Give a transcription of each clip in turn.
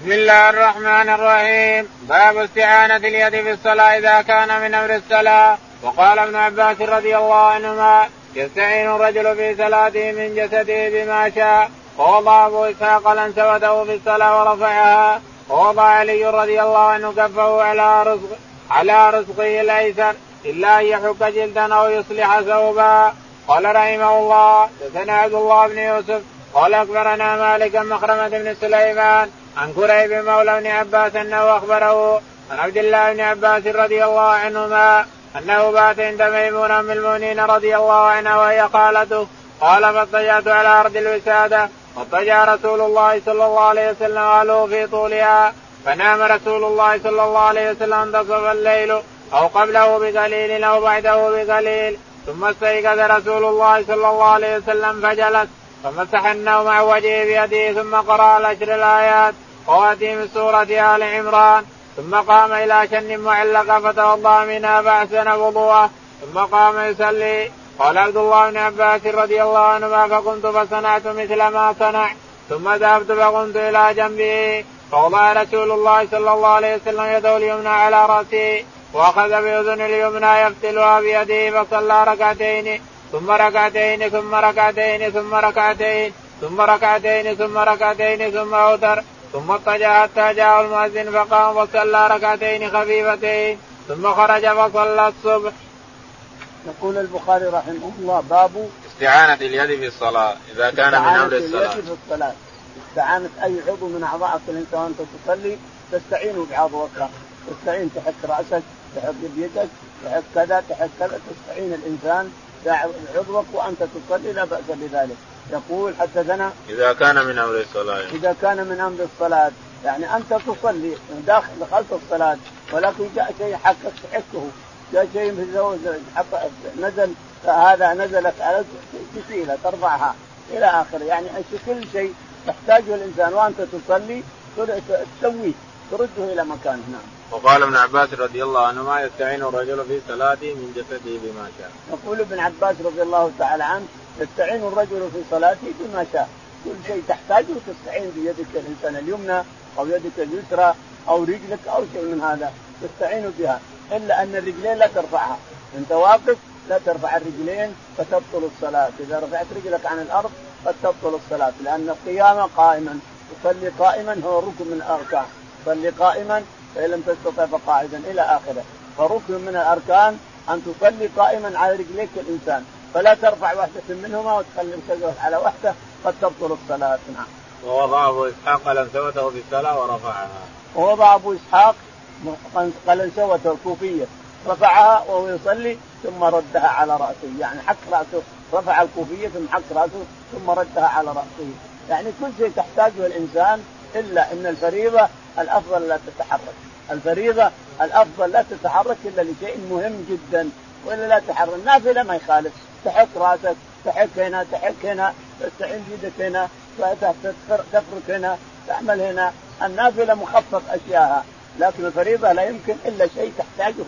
بسم الله الرحمن الرحيم. باب استعانة اليد في الصلاة إذا كان من أمر الصلاة. وقال ابن عباس رضي الله عنهما يستعين الرجل في صلاته من جسده بما شاء. ووضع أبو إسحاق لنسوته في الصلاة ورفعها. ووضع علي رضي الله عنه كفه على رزق على رزقه الأيسر. إلا أن يحك جلدا أو يصلح ثوبا. قال رحمه الله حدثنا عبد الله بن يوسف. قال أخبرنا مالك مخرمة بن سليمان. عن كريب مولى بن عباس أنه أخبره عن عبد الله بن عباس رضي الله عنهما أنه بات عند ميمونه أم المؤمنين رضي الله عنها وهي خالته قال فاضطجعت على أرض الوسادة؟ واضطجع رسول الله صلى الله عليه وسلم قالوا في طولها. فنام رسول الله صلى الله عليه وسلم انتصف الليل أو قبله بقليل أو بعده بقليل. ثم استيقظ رسول الله صلى الله عليه وسلم فجلس. فمسح النوم عن وجهه بيده ثم قرأ العشر الآيات. خواتيم سورة آل عمران. ثم قام إلى شن معلقة فتوضأ منها فأحسن وضوءه. ثم قام يصلي. قال عبد الله بن عباس رضي الله عنهما فقمت فصنعت مثل ما صنع ثم ذهبت فقمت إلى جنبه. فوضع رسول الله صلى الله عليه وسلم يده اليمنى على رأسه وأخذ باذن اليمنى يفتلها بيده فصلى ركعتين. ثم ركعتين ثم ركعتين ثم ركعتين ثم ركعتين ثم ركعتين ثم اوتر ثم اضطجع حتى جاء المؤذن فقام وصلى ركعتين خفيفتين ثم خرج فصلى الصبح. يقول البخاري رحمه الله باب استعانة اليد في الصلاة إذا كان من أمر الصلاة. اليد في الصلاة استعانة أي عضو من أعضائك الإنسان وأنت تصلي تستعين بعضوك تستعين تحك رأسك تحك بيدك تحك كذا تحك كذا تستعين الإنسان عضوك وأنت تصلي لا بأس بذلك. يقول حدثنا إذا كان من أمر الصلاة. إذا كان من أمر الصلاة. يعني أنت تصلي داخل دخلت الصلاة ولكن جاء شيء حكك تحكه جاء شيء نزل هذا نزلت على تشيله ترفعها إلى آخره. يعني كل شيء تحتاجه الإنسان وأنت تصلي تسويه ترده إلى مكانه نعم. وقال ابن عباس رضي الله عنهما يستعين الرجل في صلاته من جسده بما شاء. يقول ابن عباس رضي الله تعالى عنه يستعين الرجل في صلاته بما شاء، كل شيء تحتاجه تستعين بيدك الإنسان اليمنى أو يدك اليسرى أو رجلك أو شيء من هذا تستعين بها. إلا أن الرجلين لا ترفعها، أنت واقف لا ترفع الرجلين فتبطل الصلاة، إذا رفعت رجلك عن الأرض قد تبطل الصلاة. لأن القيام قائما. تصلي قائما هو ركن من الأركان، صلي قائما فإن لم تستطع فقاعدا إلى آخره. فركن من الأركان أن تصلي قائما على رجليك الإنسان. فلا ترفع واحدة منهما وتخلي مسجد على واحدة قد تبطل الصلاة. نعم. ووضع أبو إسحاق قلنسوته في الصلاة ورفعها. ووضع أبو إسحاق قلنسوته الكوفية. رفعها وهو يصلي ثم ردها على رأسه. يعني حك رأسه. رفع الكوفية ثم حك رأسه ثم ردها على رأسه. يعني كل شيء تحتاجه الإنسان إلا أن الفريضة الأفضل لا تتحرك. الفريضة الأفضل لا تتحرك إلا لشيء مهم جدا وإلا لا تحرك النافلة ما يخالف. تحك راسك تحك هنا تحك هنا تستعين بيدك هنا تفرك هنا تعمل هنا. النافلة مخفف أشياءها. لكن الفريضة لا يمكن إلا شيء تحتاجه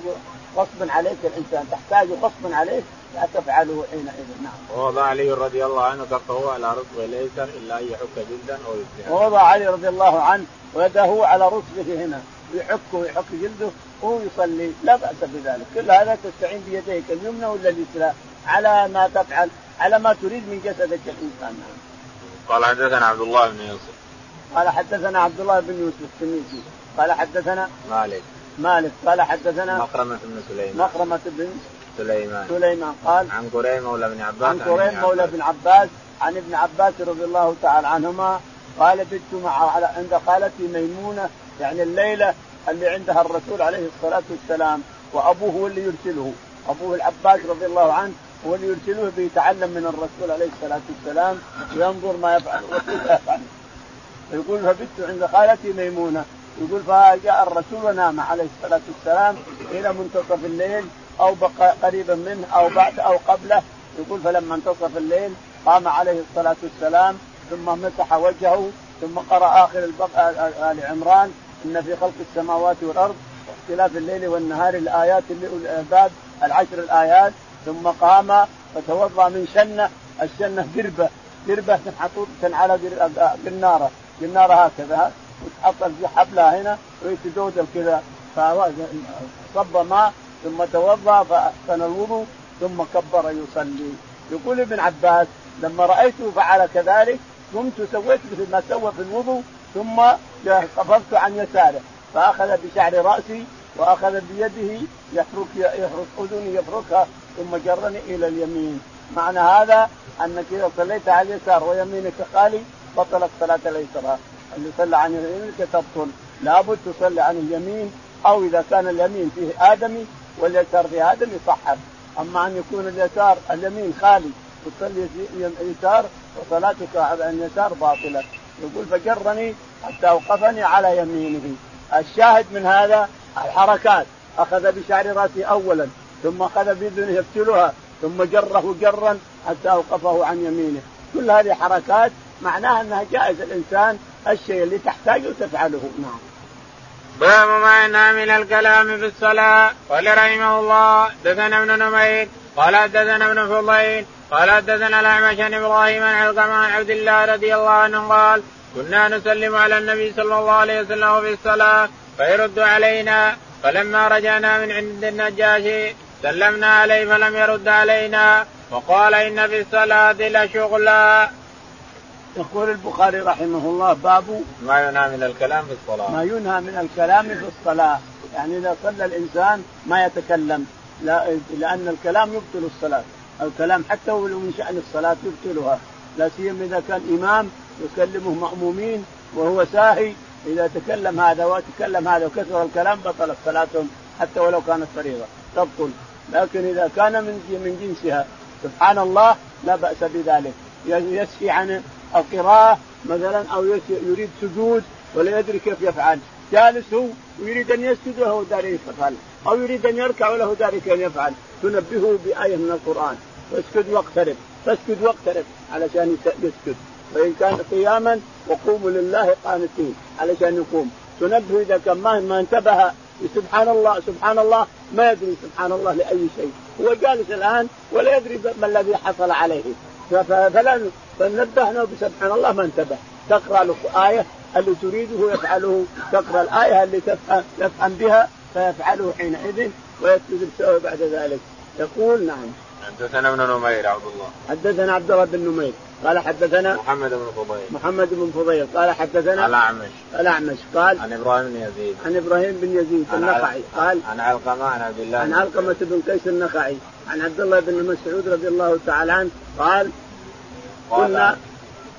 غصبا عليك الإنسان. تحتاجه غصبا عليك لا تفعله حينئذ نعم. ووضع علي رضي الله عنه كفه على ركبه الايسر إلا أن يحك جلدا أو يسلم. ووضع علي رضي الله عنه ويده على ركبته هنا يحك ويحك جلده وهو يصلي لا بأس بذلك، كل هذا تستعين بيديك اليمنى ولا اليسرى على ما تفعل على ما تريد من جسدك الإنسان نعم. قال حدثنا عبد الله بن يوسف. قال حدثنا عبد الله بن يوسف التميمي قال حدثنا مالك مالك قال حدثنا مخرمة بن سليمان مخرمة بن سليمان. سليمان قال عن كريم مولى بن عباس عن كريم مولى بن عباس عن ابن عباس رضي الله تعالى عنهما قال بت مع عند خالتي ميمونة يعني الليلة اللي عندها الرسول عليه الصلاة والسلام وأبوه هو اللي يرسله. أبوه العباس رضي الله عنه هو اللي يرسله بيتعلم من الرسول عليه الصلاة والسلام وينظر ما يفعل الرسول يفعل. يقول فبت عند خالتي ميمونة يقول فجاء الرسول ونام عليه الصلاة والسلام إلى منتصف الليل أو بقى قريبا منه أو بعد أو قبله يقول فلما انتصف الليل قام عليه الصلاة والسلام ثم مسح وجهه ثم قرأ آخر آل عمران إن في خلق السماوات والأرض واختلاف الليل والنهار الآيات اللي الألباب العشر الآيات ثم قام فتوضأ من شنة الشنة قربة قربة محطوطه على قناره قناره هكذا وتحط في حبلها هنا وهي تدودل كذا فصب ماء ثم توضأ فأحسن الوضوء ثم كبر يصلي. يقول ابن عباس لما رايته فعل كذلك قمت سويت مثل ما سوى في الوضوء ثم قفزت عن يساره فأخذ بشعر رأسي وأخذ بيده يحرك يحرك أذني يفركها ثم جرني إلى اليمين. معنى هذا أنك إذا صليت على اليسار ويمينك خالي بطلت صلاة اليسار اللي صلى عن يمينك تبطل لابد تصلي عن اليمين أو إذا كان اليمين فيه آدمي واليسار فيه ادمي صحت أما أن يكون اليسار اليمين خالي وتصلي يسار وصلاتك على اليسار باطلة. يقول فجرني حتى أوقفني على يمينه. الشاهد من هذا الحركات. أخذ بشعر راسه اولا ثم أخذ بإذنه يفتلها ثم جره جرا حتى أوقفه عن يمينه. كل هذه حركات معناها أنها جائز الانسان الشيء اللي تحتاجه تفعله نعم. باب ما ينهى من الكلام في الصلاة. قال رحمه الله دثنا ابن نمير قال دثنا ابن فضيل قال دثنا الأعمش عن إبراهيم عن علقمة عن عبد الله رضي الله عنه قال كنا نسلم على النبي صلى الله عليه وسلم في الصلاة فيرد علينا فلما رجعنا من عند النجاشي سلمنا عليه فلم يرد علينا وقال إن في الصلاة لشغلا يقول البخاري رحمه الله باب ما ينهى من الكلام في الصلاة. ما ينهى من الكلام في الصلاة. يعني إذا صلى الإنسان ما يتكلم لا لأن الكلام يبطل الصلاة. الكلام حتى ولو من شأن الصلاة يبطلها. لا سيما إذا كان إمام يكلمه مأمومين وهو ساهي إذا تكلم هذا وتكلم هذا وكثر الكلام بطلت صلاتهم حتى ولو كانت فريضة. تبطل. لكن إذا كان من من جنسها سبحان الله لا بأس بذلك. يسفي عن القراءة مثلا أو يريد سجود ولا يدري كيف يفعل. جالس هو ويريد أن يسجد وهو داري يفعل. أو يريد أن يركع وله داري كيف يفعل. تنبهه بآية من القرآن. فاسجد واقترب. فاسجد واقترب علشان يسجد. وإن كان قياما وقوموا لله قانتين علشان يقوم. تنبه إذا كان ما انتبه سبحان الله سبحان الله ما يدري سبحان الله لأي شيء. هو جالس الآن ولا يدري ما الذي حصل عليه. فلا فنبهنا بسبحان الله ما انتبه. تقرأ له آية اللي تريده؟ يفعله. تقرأ الآية اللي تفهم؟ يفهم بها فيفعله حينئذ ويسجد السوء بعد ذلك. يقول نعم. حدثنا ابن نمير عبد الله. حدثنا عبد الله بن نمير. قال حدثنا محمد بن فضيل. محمد بن فضيل. قال حدثنا الأعمش. الأعمش. قال عن إبراهيم بن يزيد. عن إبراهيم بن يزيد النخعي. قال عن علقمة عن عبد الله. عن علقمة بن قيس النخعي. عن عبد الله بن مسعود رضي الله تعالى عنه قال كنا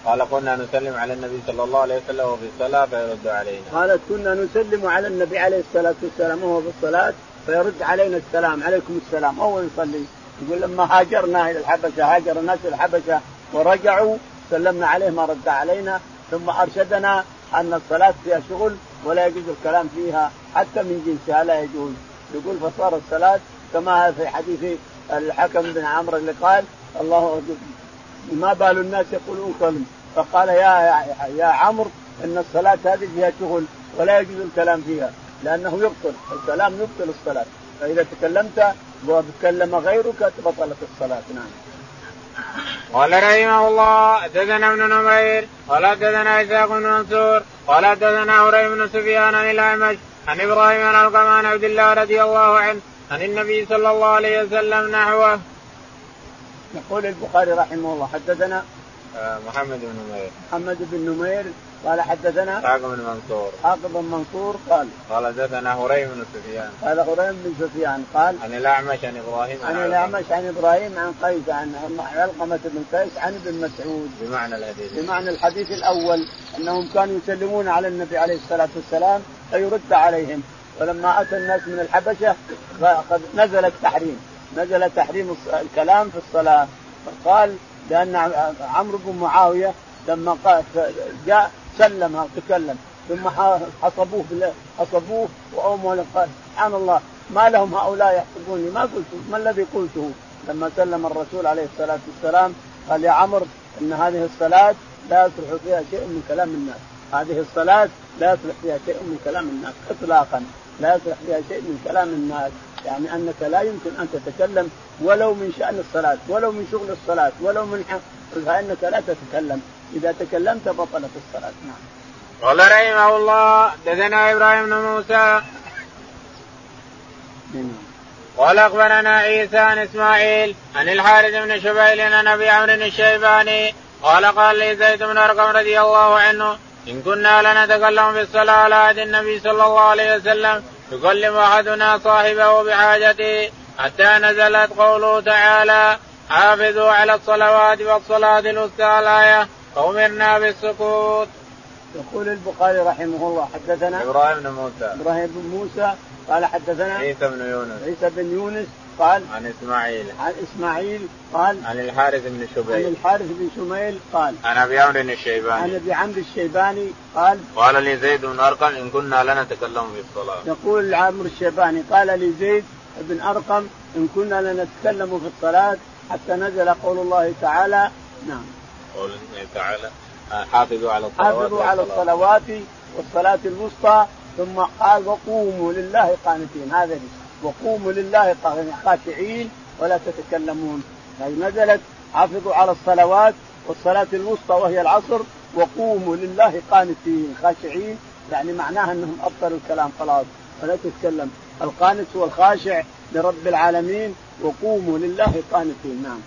قال كنا نسلم على النبي صلى الله عليه وسلم وفي الصلاة فيرد علينا. قالت كنا نسلم على النبي عليه الصلاة والسلام وهو في الصلاة فيرد علينا السلام عليكم السلام. وهو يصلي يقول لما هاجرنا إلى الحبشة هاجر الناس إلى الحبشة ورجعوا سلمنا عليه ما رد علينا. ثم أرشدنا أن الصلاة فيها شغل ولا يجوز الكلام فيها حتى من جنسها لا يجوز. يقول فصار الصلاة كما في حديث الحكم بن عمرو اللي قال الله ما بال الناس يقولون كلم فقال يا يا, عمرو إن الصلاة هذه فيها شغل ولا يجوز الكلام فيها لأنه يبطل الكلام يبطل الصلاة فإذا تكلمت وتكلم غيرك بطلت الصلاة نعم. قال رحمه الله حدثنا ابن نمير قال حدثنا إسحاق بن منصور قال حدثنا هريم بن سفيان عن الأعمش عن إبراهيم عن القمان عبد الله رضي الله عنه عن النبي صلى الله عليه وسلم نحوه. يقول البخاري رحمه الله حدثنا آه، محمد بن نمير. محمد بن نمير قال حدثنا اسحاق بن منصور. اسحاق بن منصور قال قال حدثنا هريم بن سفيان. قال هريم بن سفيان قال عن الأعمش عن إبراهيم عن الأعمش عن إبراهيم عن قيس عن علقمة بن قيس عن ابن مسعود. بمعنى الحديث. بمعنى الحديث الأول أنهم كانوا يسلمون على النبي عليه الصلاة والسلام فيرد عليهم. ولما أتى الناس من الحبشة نزل التحريم. نزل تحريم الكلام في الصلاة. فقال لأن عمرو بن معاوية لما جاء سلم تكلم ثم حصبوه حصبوه واوموا قال سبحان الله ما لهم هؤلاء يحسبوني ما قلت ما الذي قلته؟ لما سلم الرسول عليه الصلاة والسلام قال يا عمرو إن هذه الصلاة لا يصلح فيها شيء من كلام الناس. هذه الصلاة لا يصلح فيها شيء من كلام الناس اطلاقا. لا يصلح فيها شيء من كلام الناس. يعني أنك لا يمكن أن تتكلم ولو من شأن الصلاة ولو من شغل الصلاة ولو من فانك لا تتكلم. إذا تكلمت بطلت الصلاة. نعم. قال رحمه الله دثنا إبراهيم بن موسى. قال أخبرنا عيسى عن إسماعيل عن الحارث بن شبيل عن أبي عمرو الشيباني قال قال لي زيد بن أرقم رضي الله عنه إن كنا لنتكلم في الصلاة على عهد النبي صلى الله عليه وسلم يكلم أحدنا صاحبه بحاجته حتى نزلت قوله تعالى حافظوا على الصلوات والصلاة الوسطى الآية فأمرنا بالسكوت. يقول البخاري رحمه الله حدثنا إبراهيم بن موسى إبراهيم بن موسى قال حدثنا عيسى بن يونس عيسى بن يونس قال عن إسماعيل. عن إسماعيل قال عن الحارث بن شبيل. عن الحارث بن شميل قال عن أبي عمرو الشيباني. عن أبي عمرو الشيباني قال قال لي زيد بن أرقم إن كنا لنتكلم في الصلاة. يقول عمرو الشيباني قال لي زيد بن أرقم إن كنا لنتكلم في الصلاة حتى نزل قول الله تعالى. نعم. قول الله تعالى. حافظوا على الصلوات حافظوا على الصلوات والصلاة الوسطى ثم قال وقوموا لله قانتين. هذا وقوموا لله خاشعين ولا تتكلمون. هذه نزلت حافظوا على الصلوات والصلاة الوسطى وهي العصر وقوموا لله قانتين خاشعين. يعني معناها أنهم أبطلوا الكلام خلاص. فلا تتكلم. القانت هو الخاشع لرب العالمين وقوموا لله قانتين. نعم.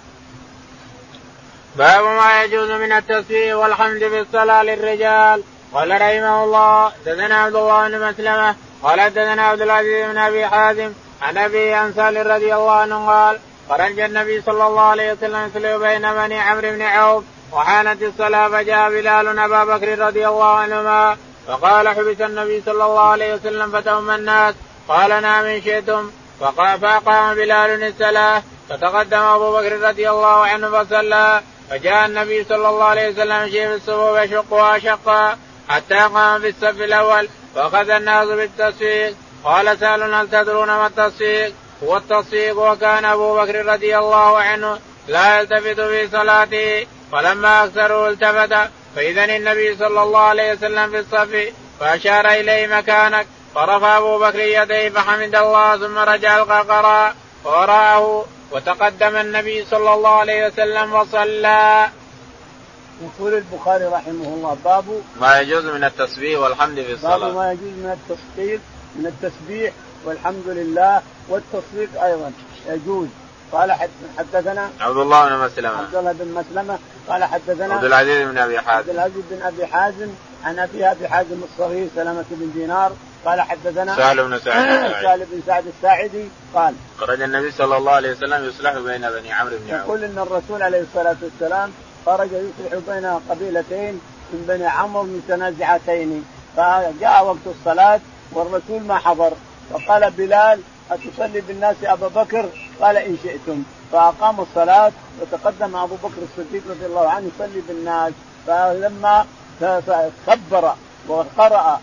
باب ما يجوز من التسبيح والحمد في الصلاة للرجال. قال رحمه الله دثنا عبد الله بن مسلمة قال دثنا عبد العزيز بن أبي حازم عن أبي انصار رضي الله عنه قال خرج النبي صلى الله عليه وسلم يصلي بين بني عمرو بن عوف وحانت الصلاة فجاء بلال ابا بكر رضي الله عنهما فقال حبس النبي صلى الله عليه وسلم فتهم الناس قال نعم إن شئتم. فقام بلال الصلاه فتقدم أبو بكر رضي الله عنه فصلى فجاء النبي صلى الله عليه وسلم يمشي في الصفوف يشقها شقا حتى قام في الصف الأول واخذ الناس بالتصفيق. قال سهل هل تدرون ما التصفيق؟ هو التصفيق وكان أبو بكر رضي الله عنه لا يلتفت في صلاته فلما أكثروا التفت فإذا النبي صلى الله عليه وسلم في الصف فأشار إليه مكانك فرفع أبو بكر يديه فحمد الله ثم رجع القرقراء وراءه وتقدم النبي صلى الله عليه وسلم وصلى. يقول البخاري رحمه الله باب ما يجوز من التسبيح والحمد في الصلاة باب ما يجوز من التصفيق من التسبيح والحمد لله والتصفيق أيضا. يجوز. قال حدثنا عبد الله بن مسلمة. عبد الله بن مسلمة. قال حدثنا عبد العزيز بن أبي حازم. عبد العزيز بن أبي حازم. عن ابي أبي حازم الصغير سلامه بن دينار. قال حدثنا سهل بن سعد سهل بن سعد الساعدي. قال خرج النبي صلى الله عليه وسلم يصلح بين بني عمرو بن عوف. يقول إن الرسول عليه الصلاة والسلام خرج يصلح بين قبيلتين من بني عمرو متنازعتين. فجاء وقت الصلاة والرسول ما حضر. فقال بلال أتصلي بالناس أبا بكر؟ قال إن شئتم. فأقام الصلاة وتقدم أبو بكر الصديق رضي الله عنه يصلي بالناس. فلما كبر وقرأ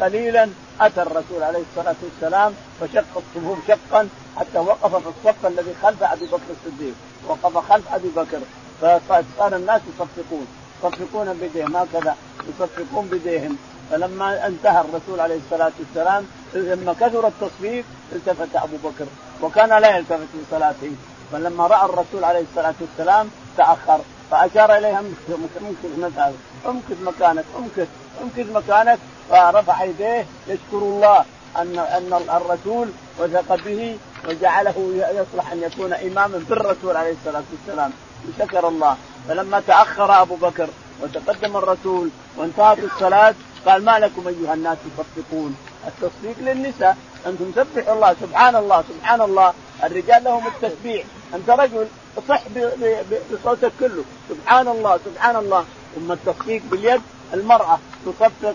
قليلا أتى الرسول عليه الصلاة والسلام فشق الصفوف شقا حتى وقف في الصف الذي خلف أبي بكر الصديق. وقف خلف أبي بكر. فصار الناس يصفقون. يصفقون بيديهم هكذا. يصفقون بيديهم. فلما انتهى الرسول عليه الصلاة والسلام لما كثر التصفيق التفت أبو بكر وكان لا يلتفت في صلاته فلما رأى الرسول عليه الصلاة والسلام تأخر فأشار اليه امكث مكانك امكث مكانك امكث امكث مكانك. فرفع يديه يشكر الله ان أن الرسول وثق به وجعله يصلح أن يكون إماما بالرسول عليه الصلاة والسلام. شكر الله. فلما تأخر أبو بكر وتقدم الرسول وانتهت الصلاة قال ما لكم أيها الناس تصفقون التصفيق للنساء. أنتم سبحوا الله سبحان الله سبحان الله. الرجال لهم التسبيح. أنت رجل صح بصوتك كله. سبحان الله سبحان الله. ثم التصفيق باليد المرأة. تصفق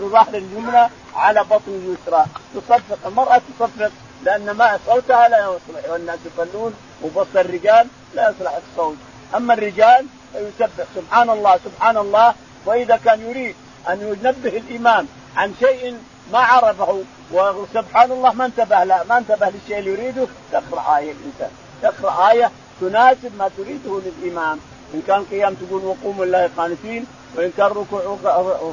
بظهر اليمنى على بطن اليسرى. تصفق المرأة تصفق لأن ما صوتها لا يصلح. والناس يصلون وبصر الرجال لا يصلح الصوت. أما الرجال فيسبح. سبحان الله سبحان الله. وإذا كان يريد أن ينبه الامام عن شيء ما عرفه وسبحان الله ما انتبه لا ما انتبه للشيء اللي يريده. تقرأ آية الإنسان. تقرأ آية تناسب ما تريده للامام إن كان قيام تقول وقوموا لله قانتين وإن كان ركوع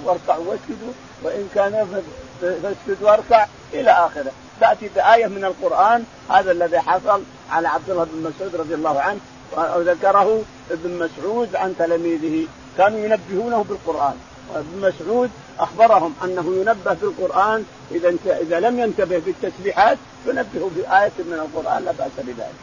واركعوا واسجدوا وإن كان فاسجد واركع إلى آخره. تأتي بآية من القرآن هذا الذي حصل على عبد الله بن مسعود رضي الله عنه وذكره ابن مسعود عن تلاميذه. كانوا ينبهونه بالقرآن. ابن مسعود أخبرهم أنه ينبه بالقران إذا إذا لم ينتبه بالتسبيحات فنبهه بآية من القرآن لا بأس بذلك.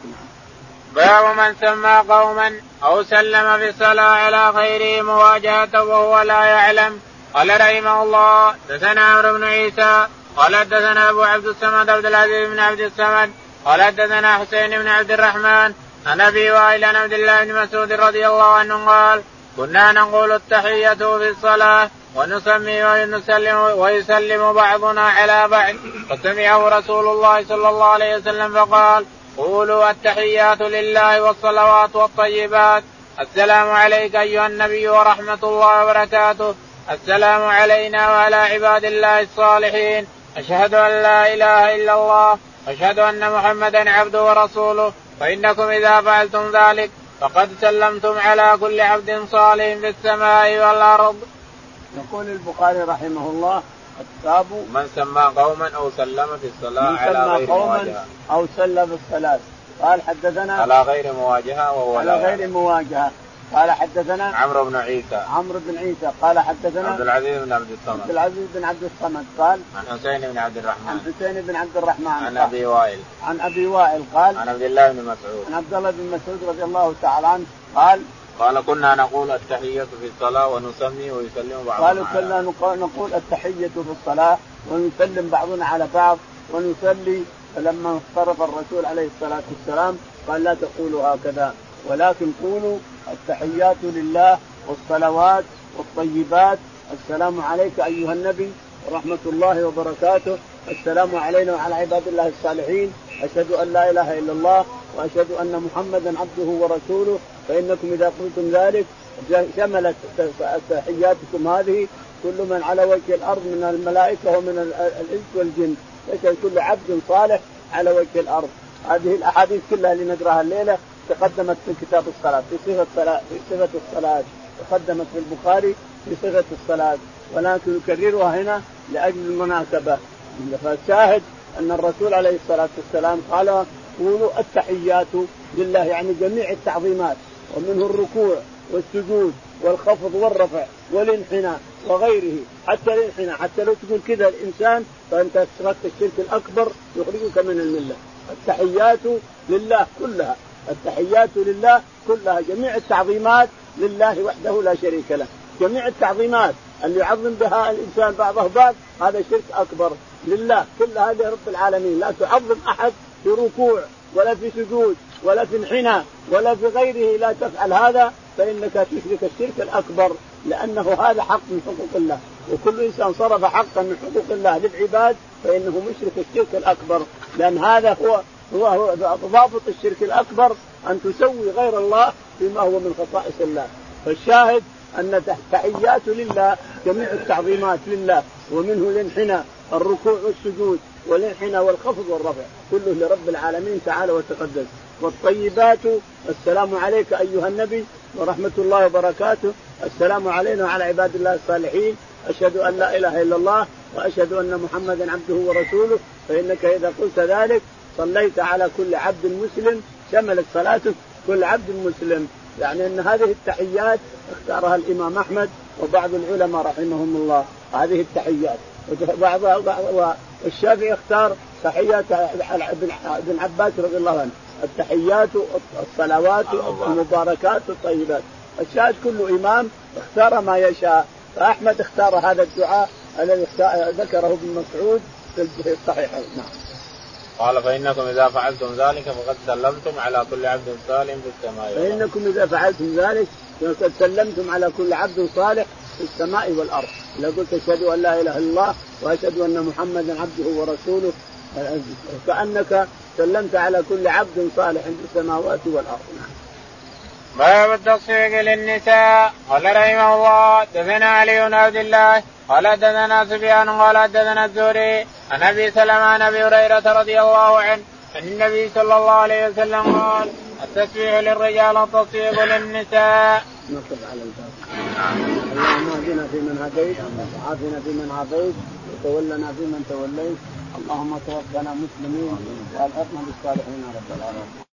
باب من سمى قوما أو سلم في الصلاه على غيره مواجهة وهو لا يعلم. قال رحمه الله دثنا عمرو بن عيسى قال حدثنا أبو عبد الصمد عبد العزيز بن عبد الصمد قال حدثنا حسين بن عبد الرحمن عن أبي وائل عن عبد الله بن مسعود رضي الله عنه قال كنا نقول التحية في الصلاة ونسمي ونسلم ويسلم بعضنا على بعض. فسمعه رسول الله صلى الله عليه وسلم فقال قولوا التحيات لله والصلوات والطيبات. السلام عليك أيها النبي ورحمة الله وبركاته. السلام علينا وعلى عباد الله الصالحين. أشهد أن لا إله إلا الله. أشهد أن محمدا عبده ورسوله. فإنكم إذا فعلتم ذلك فقد سلمتم على كل عبد صالح في السماء والأرض. يقول البخاري رحمه الله الكتاب من سمى قوما أو سلم في الصلاة على غير مواجهة. أو سلم في الصلاة. قال حدثنا على غير مواجهة وهو على غير مواجهة. قال حدثنا عمرو بن عيسى. عمرو بن عيسى قال حدثنا عبد العزيز بن عبد الصمد. عبد العزيز بن عبد الصمد قال عن حسين بن عبد الرحمن. عن حسين بن عبد الرحمن عن أبي وائل. عن أبي وائل قال عن عبد الله بن مسعود. عن عبد الله بن مسعود رضي الله تعالى عنه قال قال كنا نقول التحية في الصلاة ونسمي ويسلم بعضنا قالوا كنا نقول التحية في الصلاة ونسلم بعضنا على بعض ونصلي فلما انصرف الرسول عليه الصلاة والسلام قال لا تقولوا هكذا ولكن قولوا التحيات لله والصلوات والطيبات. السلام عليك أيها النبي ورحمة الله وبركاته. السلام علينا وعلى عباد الله الصالحين. أشهد أن لا إله إلا الله وأشهد أن محمدا عبده ورسوله. فإنكم إذا قلتم ذلك شملت تحياتكم هذه. كل من على وجه الأرض من الملائكة ومن الإنس والجن. يشهد كل عبد صالح على وجه الأرض. هذه الأحاديث كلها اللي نقراها الليلة. تقدمت في كتاب الصلاة في صفة الصلاة في صفة الصلاة تقدمت في البخاري في صفة الصلاة ولكن يكررها هنا لأجل المناسبة. فالشاهد أن الرسول عليه الصلاة والسلام قال قولوا التحيات لله. يعني جميع التعظيمات ومنه الركوع والسجود والخفض والرفع والانحناء وغيره. حتى الانحناء حتى لو تقول كذا الإنسان فأنت أشركت الشرك الأكبر يخرجك من الملة. التحيات لله كلها. التحيات لله كلها جميع التعظيمات لله وحده لا شريك له. جميع التعظيمات اللي يعظم بها الإنسان بعضه بعض هذا شرك أكبر لله. كل هذه رب العالمين لا تعظم أحد في ركوع ولا في سجود ولا في انحناء ولا في غيره لا تفعل هذا فإنك تشرك الشرك الأكبر لأنه هذا حق من حقوق الله. وكل إنسان صرف حقا من حقوق الله للعباد فإنه مشرك الشرك الأكبر لأن هذا هو هو هو ضابط الشرك الأكبر أن تسوي غير الله بما هو من خصائص الله. فالشاهد أن تحيات لله جميع التعظيمات لله ومنه الانحناء الركوع والسجود والانحناء والخفض والرفع كله لرب العالمين تعالى وتقدس. والطيبات السلام عليك أيها النبي ورحمة الله وبركاته. السلام علينا وعلى عباد الله الصالحين. أشهد أن لا إله إلا الله وأشهد أن محمدا عبده ورسوله. فإنك إذا قلت ذلك صليت على كل عبد مسلم شملت صلاتك كل عبد مسلم. يعني إن هذه التحيات اختارها الإمام أحمد وبعض العلماء رحمهم الله. هذه التحيات. وبعض والشافعي اختار تحيات ابن عباس رضي الله عنه. التحيات الصلوات المباركات الطيبات الشاهد كل إمام اختار ما يشاء. فأحمد اختار هذا الدعاء الذي ذكره ابن مسعود في الصحيح نعم. قال فإنكم إذا فعلتم ذلك فقد سلمتم على كل عبد صالح في السماء فإنكم إذا فعلتم ذلك فقد سلمتم على كل عبد صالح في السماء والأرض. إذا قلت أشهد أن لا إله إلا الله وأشهد أن محمدا عبده ورسوله كأنك سلمت على كل عبد صالح في السماوات والأرض. باب التصفيق للنساء. قال رحمه الله دثنا علي بن عبد الله قال دثنا سفيان قال دثنا الزهري عن أبي سلمة عن أبي هريرة رضي الله عنه عن النبي صلى الله عليه وسلم قال التسبيح للرجال والتصفيق للنساء. نقف على الباب. اللهم اهدنا فيمن هديت وعافنا فيمن عافيت وتولنا فيمن توليت اللهم توفنا مسلمين وألحقنا بالصالحين رب العالمين.